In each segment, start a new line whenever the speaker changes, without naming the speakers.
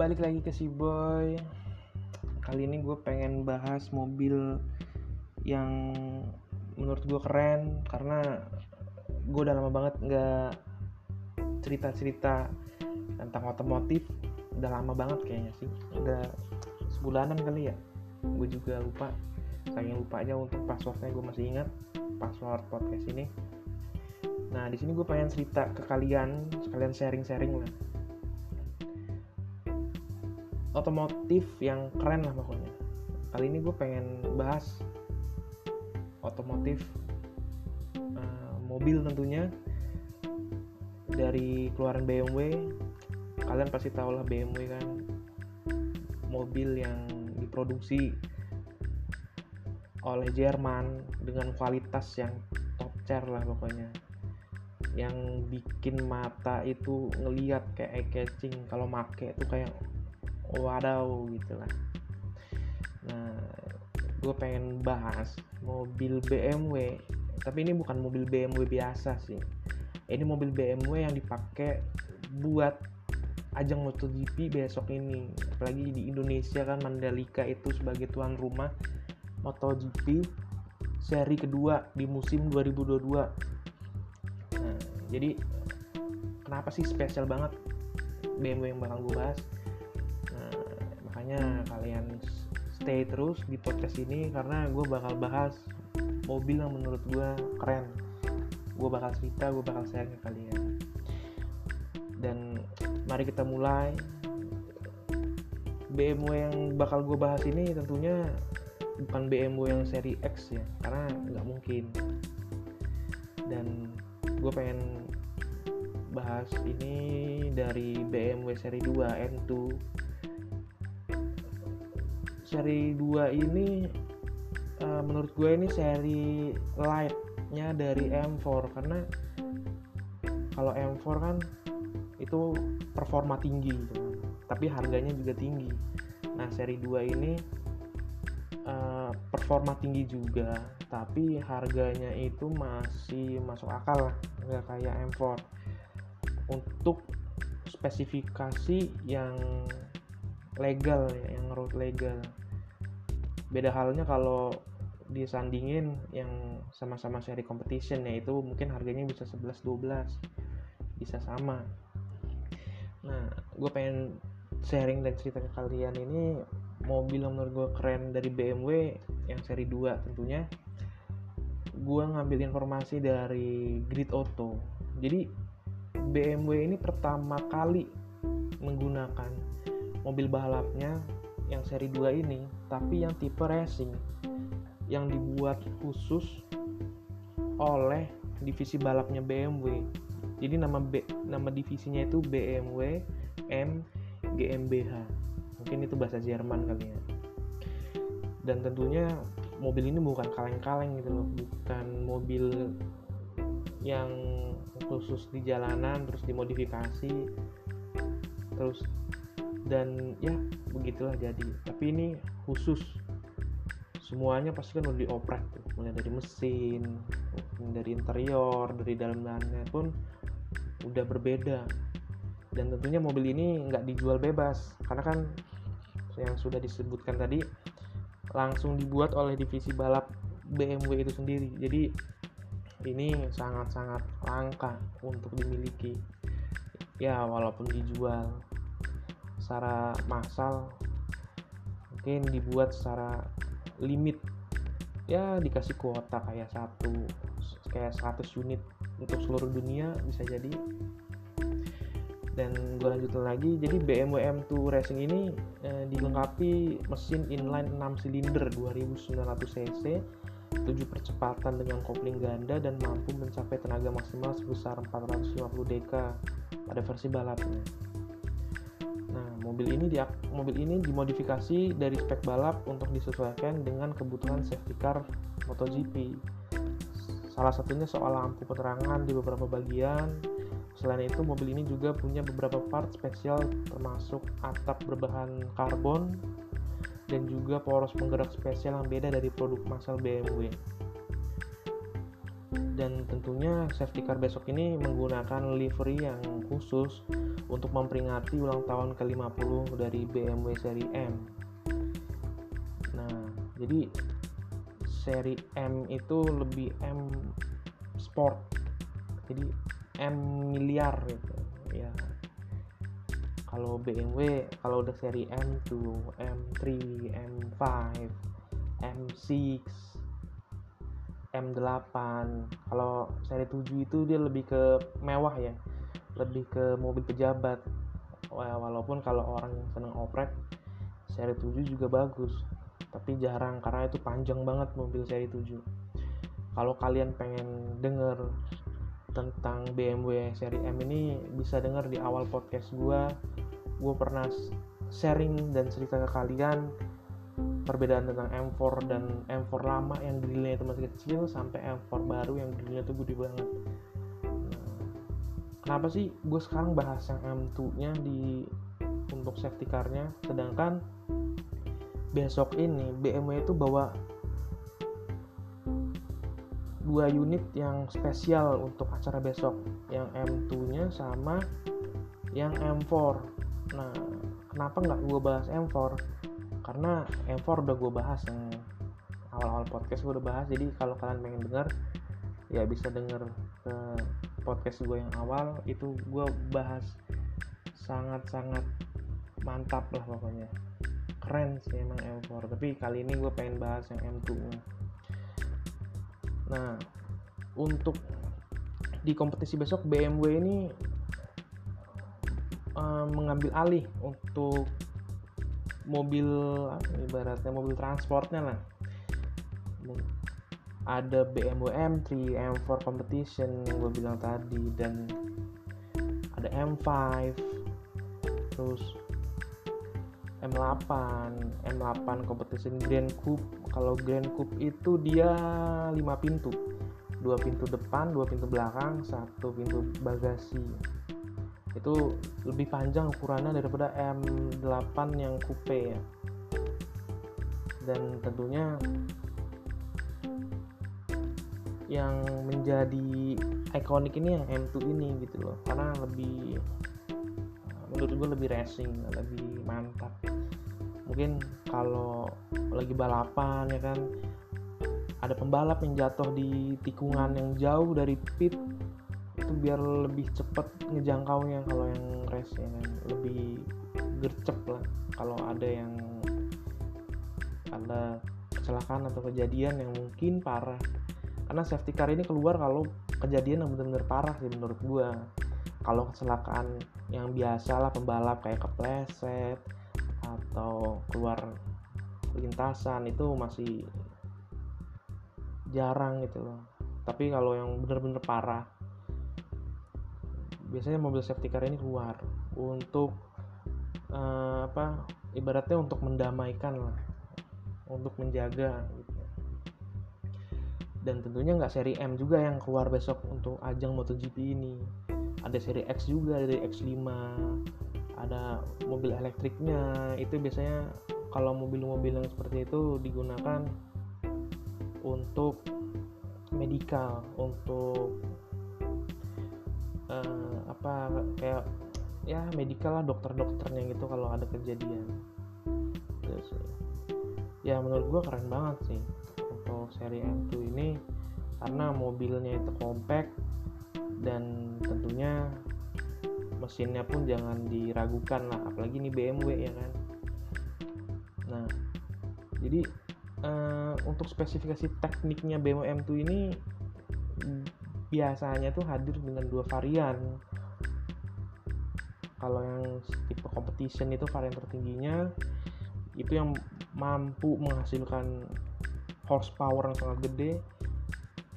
balik lagi ke si boy. Kali ini gue pengen bahas mobil yang menurut gue keren karena gue udah lama banget nggak cerita-cerita tentang otomotif. Udah lama banget kayaknya sih. Udah sebulanan kali ya. Gue juga lupa. Saking lupa aja untuk passwordnya gue masih ingat password podcast ini. Nah di sini gue pengen cerita ke kalian sekalian sharing-sharing lah otomotif yang keren lah pokoknya. Kali ini gue pengen bahas otomotif uh, mobil tentunya dari keluaran BMW kalian pasti tahu lah BMW kan mobil yang diproduksi oleh Jerman dengan kualitas yang top tier lah pokoknya. Yang bikin mata itu ngeliat kayak eye catching kalau make itu kayak wadaw gitu lah nah gue pengen bahas mobil BMW tapi ini bukan mobil BMW biasa sih. Ini mobil BMW yang dipakai buat ajang MotoGP besok ini. Apalagi di Indonesia kan Mandalika itu sebagai tuan rumah MotoGP seri kedua di musim 2022 nah jadi kenapa sih spesial banget BMW yang bakal gue bahas makanya kalian stay terus di podcast ini karena gue bakal bahas mobil yang menurut gue keren. Gue bakal cerita gue bakal share ke kalian. Dan mari kita mulai. BMW yang bakal gue bahas ini tentunya bukan BMW yang seri X ya karena nggak mungkin. Dan gue pengen bahas ini dari BMW seri 2 M2 seri 2 ini uh, menurut gue ini seri lightnya dari M4 karena kalau M4 kan itu performa tinggi gitu. tapi harganya juga tinggi. Nah seri 2 ini uh, performa tinggi juga. Tapi harganya itu masih masuk akal lah. Nggak kayak M4 untuk spesifikasi yang legal ya, yang road legal beda halnya kalau disandingin yang sama-sama seri competition yaitu mungkin harganya bisa 11-12 bisa sama. Nah gue pengen sharing dan cerita ke kalian ini mobil yang menurut gue keren dari BMW yang seri 2 tentunya. Gue ngambil informasi dari Grid Auto. Jadi BMW ini pertama kali menggunakan mobil balapnya yang seri 2 ini tapi yang tipe racing yang dibuat khusus oleh divisi balapnya BMW jadi nama B, nama divisinya itu BMW M GmbH mungkin itu bahasa Jerman kali ya. Dan tentunya mobil ini bukan kaleng-kaleng gitu loh. Bukan mobil yang khusus di jalanan terus dimodifikasi terus dan ya begitulah jadi. Tapi ini khusus. Semuanya pasti kan udah dioprek tuh. Mulai dari mesin dari interior dari dalam dalamnya pun udah berbeda. Dan tentunya mobil ini nggak dijual bebas. Karena kan yang sudah disebutkan tadi langsung dibuat oleh divisi balap BMW itu sendiri. Jadi ini sangat-sangat langka untuk dimiliki. Ya walaupun dijual secara massal mungkin dibuat secara limit. Ya dikasih kuota kayak satu kayak 100 unit untuk seluruh dunia bisa jadi. Dan gue lanjutin lagi jadi BMW M2 Racing ini eh, dilengkapi mesin inline 6 silinder 2900 cc 7 percepatan dengan kopling ganda dan mampu mencapai tenaga maksimal sebesar 450 dk pada versi balapnya mobil ini di mobil ini dimodifikasi dari spek balap untuk disesuaikan dengan kebutuhan safety car MotoGP. Salah satunya soal lampu penerangan di beberapa bagian. Selain itu, mobil ini juga punya beberapa part spesial termasuk atap berbahan karbon dan juga poros penggerak spesial yang beda dari produk massal BMW. Dan tentunya safety car besok ini menggunakan livery yang khusus untuk memperingati ulang tahun ke-50 dari BMW seri M. Nah, jadi seri M itu lebih M sport. Jadi M miliar gitu. Ya. Kalau BMW kalau udah seri M2, M3, M5, M6, M8 kalau seri 7 itu dia lebih ke mewah ya. Lebih ke mobil pejabat. Walaupun kalau orang yang seneng oprek seri 7 juga bagus. Tapi jarang karena itu panjang banget mobil seri 7 kalau kalian pengen denger tentang BMW seri M ini bisa denger di awal podcast gue gue pernah sharing dan cerita ke kalian perbedaan tentang M4 dan M4 lama yang grillnya itu masih kecil sampai M4 baru yang grillnya itu gede banget. Nah, kenapa sih gue sekarang bahas yang M2 nya di untuk safety car-nya? Sedangkan besok ini BMW itu bawa dua unit yang spesial untuk acara besok yang M2 nya sama yang M4 nah kenapa nggak gue bahas M4 karena M4 udah gue bahas yang awal-awal podcast gue udah bahas. Jadi kalau kalian pengen denger ya bisa denger ke podcast gue yang awal. Itu gue bahas sangat-sangat mantap lah pokoknya. Keren sih emang M4 tapi kali ini gue pengen bahas yang M2 nya nah untuk di kompetisi besok BMW ini um, mengambil alih untuk mobil ibaratnya mobil transportnya lah. Ada BMW M3, M4 competition yang gue bilang tadi dan ada M5 terus M8 M8 competition Grand Coupe. Kalau Grand Coupe itu dia 5 pintu. Dua pintu depan, dua pintu belakang, satu pintu bagasi itu lebih panjang ukurannya daripada M8 yang coupe ya. Dan tentunya yang menjadi ikonik ini yang M2 ini gitu loh. Karena lebih menurut gue lebih racing lebih mantap. Mungkin kalau lagi balapan ya kan ada pembalap yang jatuh di tikungan yang jauh dari pit biar lebih cepet ngejangkaunya kalau yang race ya kan. Lebih gercep lah kalau ada yang ada kecelakaan atau kejadian yang mungkin parah. Karena safety car ini keluar kalau kejadian yang benar-benar parah sih menurut gua. Kalau kecelakaan yang biasa lah pembalap kayak kepleset atau keluar lintasan itu masih jarang gitu loh. Tapi kalau yang benar-benar parah biasanya mobil safety car ini keluar untuk uh, apa ibaratnya untuk mendamaikan lah untuk menjaga gitu. dan tentunya nggak seri M juga yang keluar besok untuk ajang MotoGP ini ada seri X juga dari X5 ada mobil elektriknya itu biasanya kalau mobil-mobil yang seperti itu digunakan untuk medikal untuk uh, apa kayak ya medikal lah dokter-dokternya gitu kalau ada kejadian. Terus ya menurut gua keren banget sih untuk seri M2 ini karena mobilnya itu compact dan tentunya mesinnya pun jangan diragukan lah apalagi ini BMW ya kan? Nah jadi uh, untuk spesifikasi tekniknya BMW M2 ini biasanya tuh hadir dengan dua varian. Kalau yang tipe competition itu varian tertingginya itu yang mampu menghasilkan horsepower yang sangat gede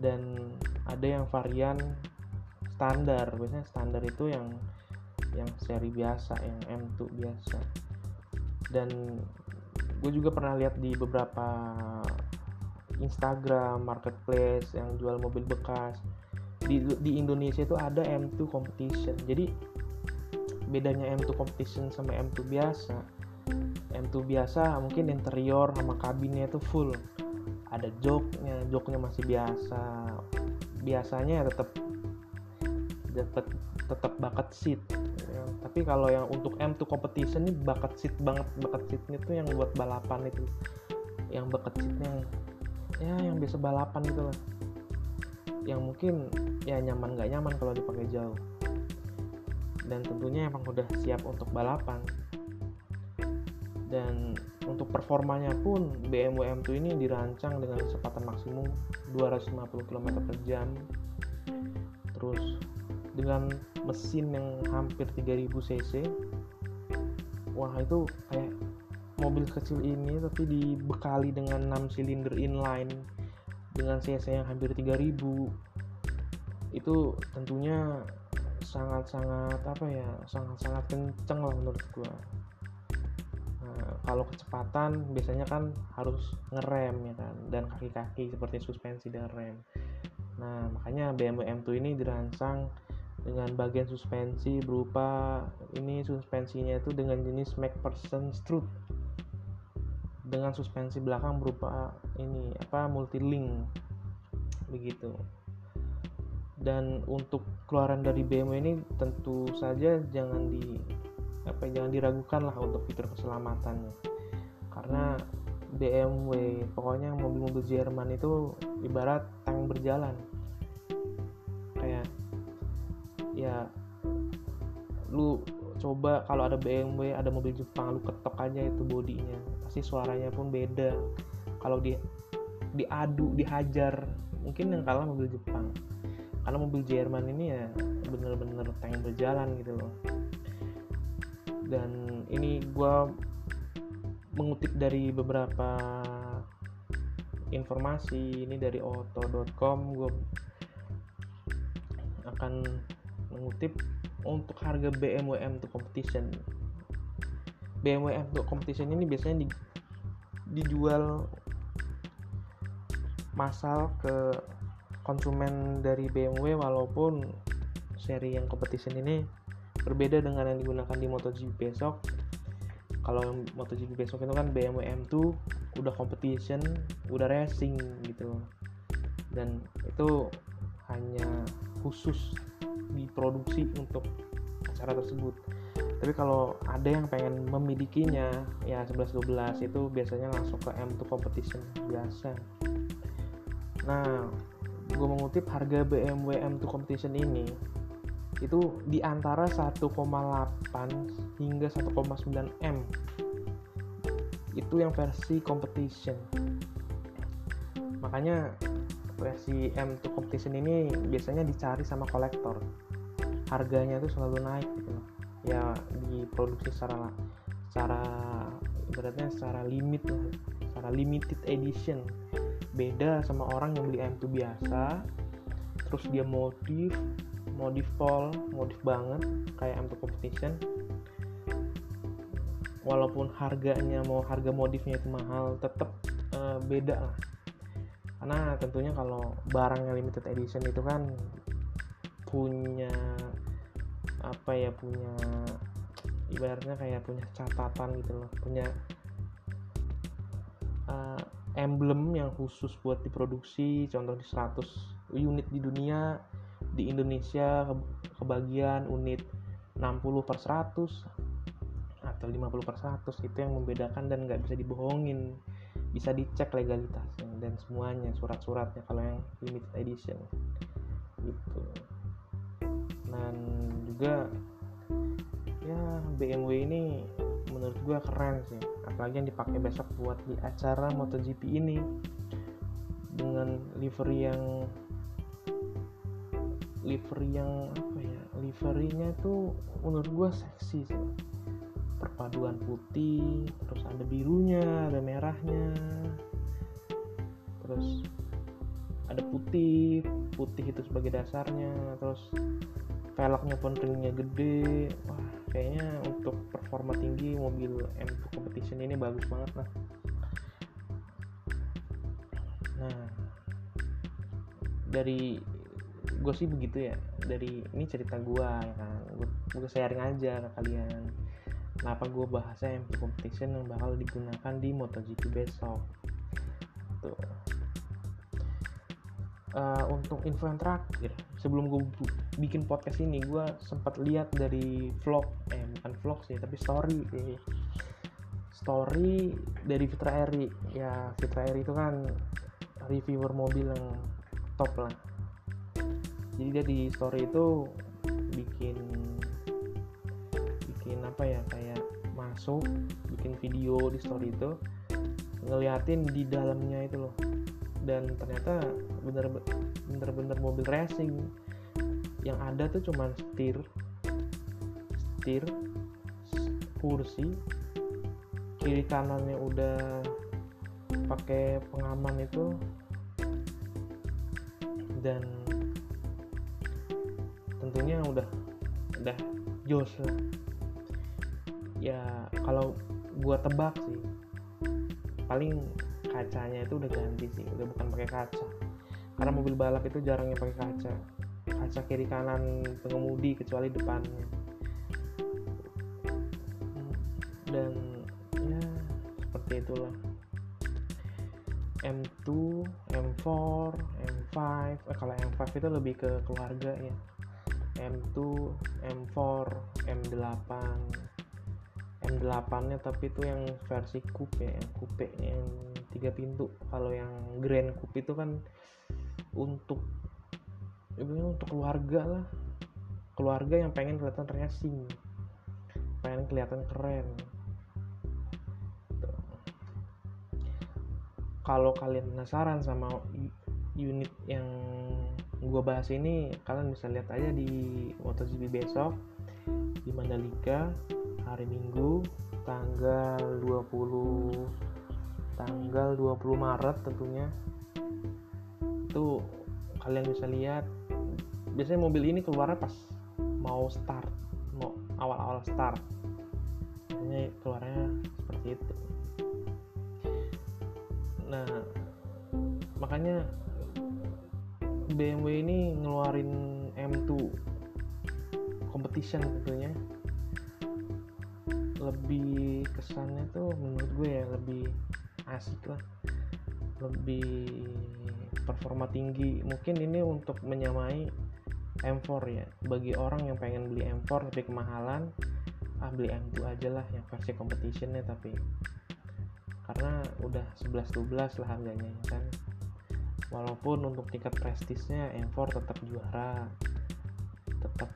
dan ada yang varian standar. Biasanya standar itu yang yang seri biasa yang M2 biasa. Dan gue juga pernah lihat di beberapa Instagram marketplace yang jual mobil bekas di, di Indonesia itu ada M2 competition. Jadi bedanya M2 competition sama M2 biasa. M2 biasa mungkin interior sama kabinnya itu full. Ada joknya joknya masih biasa. Biasanya tetap dapat tetap bakat seat ya. tapi kalau yang untuk M2 competition ini bakat seat banget. Bakat seatnya tuh yang buat balapan itu. Yang bakat seatnya. Ya yang biasa balapan gitu lah yang mungkin ya nyaman nggak nyaman kalau dipakai jauh. Dan tentunya emang udah siap untuk balapan. Dan untuk performanya pun BMW M2 ini dirancang dengan kecepatan maksimum 250 km per jam. Terus dengan mesin yang hampir 3000 cc wah itu kayak mobil kecil ini tapi dibekali dengan 6 silinder inline dengan cc yang hampir 3000 itu tentunya sangat-sangat apa ya sangat-sangat kenceng lah menurut gua. Nah, kalau kecepatan biasanya kan harus ngerem ya kan dan kaki-kaki seperti suspensi dan rem. Nah makanya BMW M2 ini dirancang dengan bagian suspensi berupa ini suspensinya itu dengan jenis MacPherson Strut dengan suspensi belakang berupa ini apa multi link begitu. Dan untuk keluaran dari BMW ini tentu saja jangan di apa jangan diragukan lah untuk fitur keselamatannya. Karena BMW pokoknya mobil-mobil Jerman itu ibarat tank berjalan. Kayak ya lu coba kalau ada BMW ada mobil Jepang lu ketok aja itu bodinya. Pasti suaranya pun beda. Kalau di diadu dihajar. Mungkin yang kalah mobil Jepang. Karena mobil Jerman ini ya bener-bener tank berjalan gitu loh. Dan ini gue mengutip dari beberapa informasi. Ini dari auto.com gue akan mengutip untuk harga BMW M2 Competition. BMW M2 Competition ini biasanya di, dijual massal ke konsumen dari BMW walaupun seri yang competition ini berbeda dengan yang digunakan di MotoGP besok. Kalau MotoGP besok itu kan BMW M2 udah competition udah racing gitu. Dan itu hanya khusus diproduksi untuk acara tersebut. Tapi kalau ada yang pengen memilikinya ya 11-12 itu biasanya langsung ke M2 competition biasa. Nah gue mengutip harga BMW M2 Competition ini itu di antara 1,8 hingga 1,9 M. Itu yang versi competition. Makanya versi M2 competition ini biasanya dicari sama kolektor. Harganya itu selalu naik gitu ya diproduksi secara secara ibaratnya secara limit lah. Secara limited edition. Beda sama orang yang beli M2 biasa terus dia modif modif pol modif banget kayak M2 competition. Walaupun harganya mau harga modifnya itu mahal tetap uh, eh, beda lah karena tentunya kalau barang yang limited edition itu kan punya apa ya punya ibaratnya kayak punya catatan gitu loh. Punya uh, emblem yang khusus buat diproduksi contoh di 100 unit di dunia di Indonesia kebagian unit 60 per 100 atau 50 per 100 itu yang membedakan dan nggak bisa dibohongin bisa dicek legalitasnya dan semuanya surat-suratnya kalau yang limited edition. Gitu. Dan juga ya BMW ini menurut gue keren sih. Apalagi yang dipakai besok buat di acara MotoGP ini. Dengan livery yang livery yang apa ya liverynya itu menurut gue seksi sih perpaduan putih terus ada birunya ada merahnya. Terus ada putih putih itu sebagai dasarnya. Terus velgnya pun ringnya gede. Wah kayaknya untuk performa tinggi mobil M2 competition ini bagus banget lah nah dari gue sih begitu ya. Dari ini cerita gue ya kan. Gue sharing aja ke kalian kenapa gue bahasnya M2 competition yang bakal digunakan di MotoGP besok. Tuh. Uh, untuk info yang terakhir sebelum gue bikin podcast ini gue sempat lihat dari vlog eh bukan vlog sih tapi story eh. story dari Fitra Eri. Ya Fitra Eri itu kan reviewer mobil yang top lah. Jadi dia di story itu bikin bikin apa ya kayak masuk bikin video di story itu ngeliatin di dalamnya itu loh. Dan ternyata bener-bener mobil racing. Yang ada tuh cuma setir setir kursi kiri kanannya udah pakai pengaman itu. Dan tentunya udah udah jos ya kalau gua tebak sih. Paling kacanya itu udah ganti sih udah bukan pakai kaca. Karena mobil balap itu jarang yang pakai kaca. Kaca kiri kanan pengemudi kecuali depannya. Dan ya seperti itulah. M2, M4, M5 eh, kalau M5 itu lebih ke keluarga ya. M2, M4, M8 M8 nya tapi itu yang versi coupe ya yang coupe yang tiga pintu. Kalau yang grand coupe itu kan untuk ini untuk keluarga lah. Keluarga yang pengen kelihatan racing pengen kelihatan keren. Kalau kalian penasaran sama unit yang gue bahas ini kalian bisa lihat aja di MotoGP besok di Mandalika hari Minggu tanggal 20 tanggal 20 Maret tentunya. Itu kalian bisa lihat biasanya mobil ini keluarnya pas mau start mau awal-awal start. Biasanya keluarnya seperti itu. Nah makanya BMW ini ngeluarin M2 competition tentunya lebih kesannya tuh menurut gue ya lebih asik lah. Lebih performa tinggi. Mungkin ini untuk menyamai M4 ya. Bagi orang yang pengen beli M4 tapi kemahalan ah beli M2 aja lah yang versi competitionnya tapi karena udah 11-12 lah harganya ya kan? Walaupun untuk tingkat prestisnya M4 tetap juara. Tetap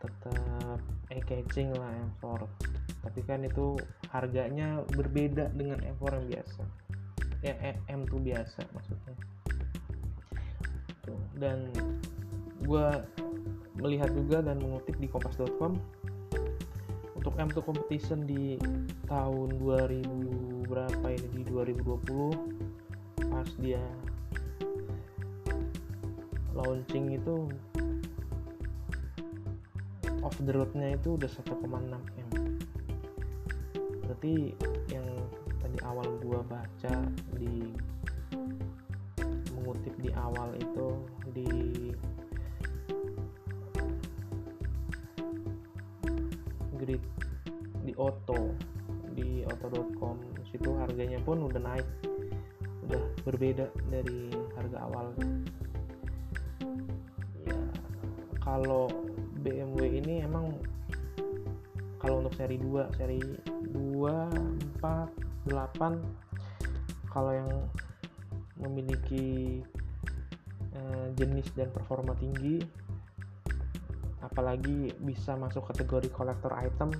tetap eye catching lah M4 tapi kan itu harganya berbeda dengan M4 yang biasa. Ya M2 biasa maksudnya. Dan gue melihat juga dan mengutip di kompas.com untuk M2 competition di tahun 2000 berapa ini? Di 2020 pas dia launching itu off the roadnya itu udah 1,6 M berarti yang tadi awal gua baca di mengutip di awal itu di grid di auto di auto.com situ harganya pun udah naik udah berbeda dari harga awal. Ya kalau BMW ini emang kalau untuk seri 2 seri 2 4 8 kalau yang memiliki eh, jenis dan performa tinggi apalagi bisa masuk kategori kolektor item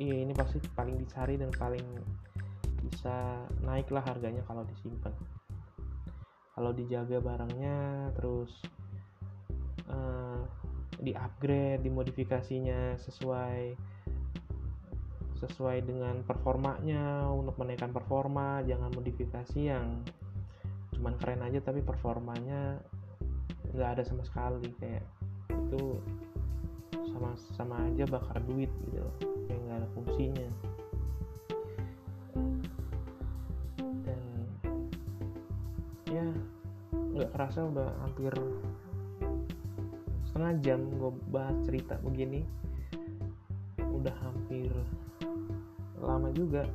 iya ini pasti paling dicari dan paling bisa naik lah harganya kalau disimpan. Kalau dijaga barangnya terus uh, di upgrade dimodifikasinya sesuai sesuai dengan performanya untuk menaikkan performa jangan modifikasi yang cuman keren aja tapi performanya nggak ada sama sekali. Kayak itu sama sama aja bakar duit gitu kayak nggak ada fungsinya. Dan ya nggak kerasa udah hampir setengah jam gue bahas cerita begini. Udah hampir lama juga.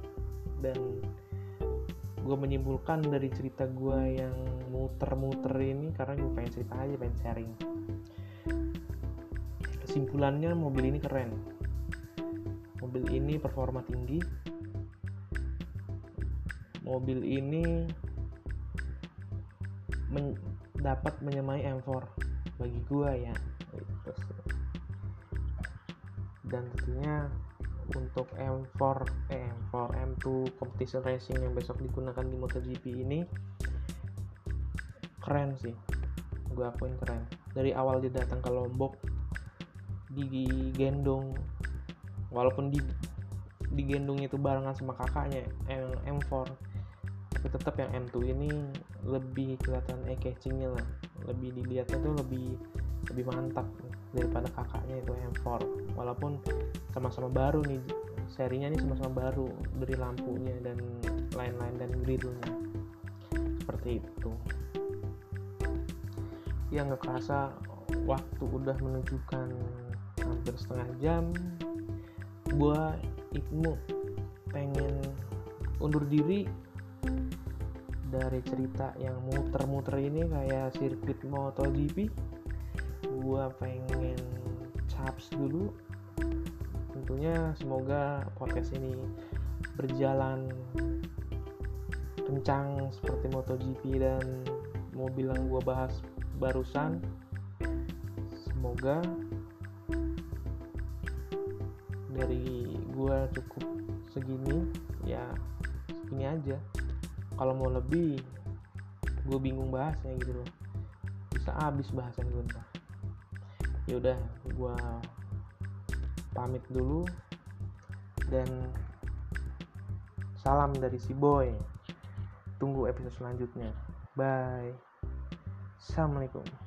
Dan gue menyimpulkan dari cerita gue yang muter-muter ini karena gue pengen cerita aja pengen sharing. Kesimpulannya mobil ini keren. Mobil ini performa tinggi. Mobil ini men dapat menyamai M4 bagi gua ya. Dan tentunya untuk M4 eh, M4 M2 competition racing yang besok digunakan di MotoGP ini keren sih. Gue akuin keren. Dari awal dia datang ke Lombok digendong walaupun di digendong itu barengan sama kakaknya M, M4 tapi tetap yang M2 ini lebih kelihatan eye catchingnya lah. Lebih dilihatnya tuh lebih lebih mantap daripada kakaknya itu M4 walaupun sama-sama baru nih serinya ini sama-sama baru dari lampunya dan lain-lain dan grillnya seperti itu. Ya nggak kerasa waktu udah menunjukkan hampir setengah jam. Gua Ibnu pengen undur diri dari cerita yang muter-muter ini kayak sirkuit MotoGP gua pengen caps dulu. Tentunya semoga podcast ini berjalan kencang seperti MotoGP dan mobil yang gua bahas barusan. Semoga dari gua cukup segini ya segini aja. Kalau mau lebih gue bingung bahasnya gitu loh. Bisa habis bahasan gue ntar ya udah gue pamit dulu. Dan salam dari si boy. Tunggu episode selanjutnya. Bye. Assalamualaikum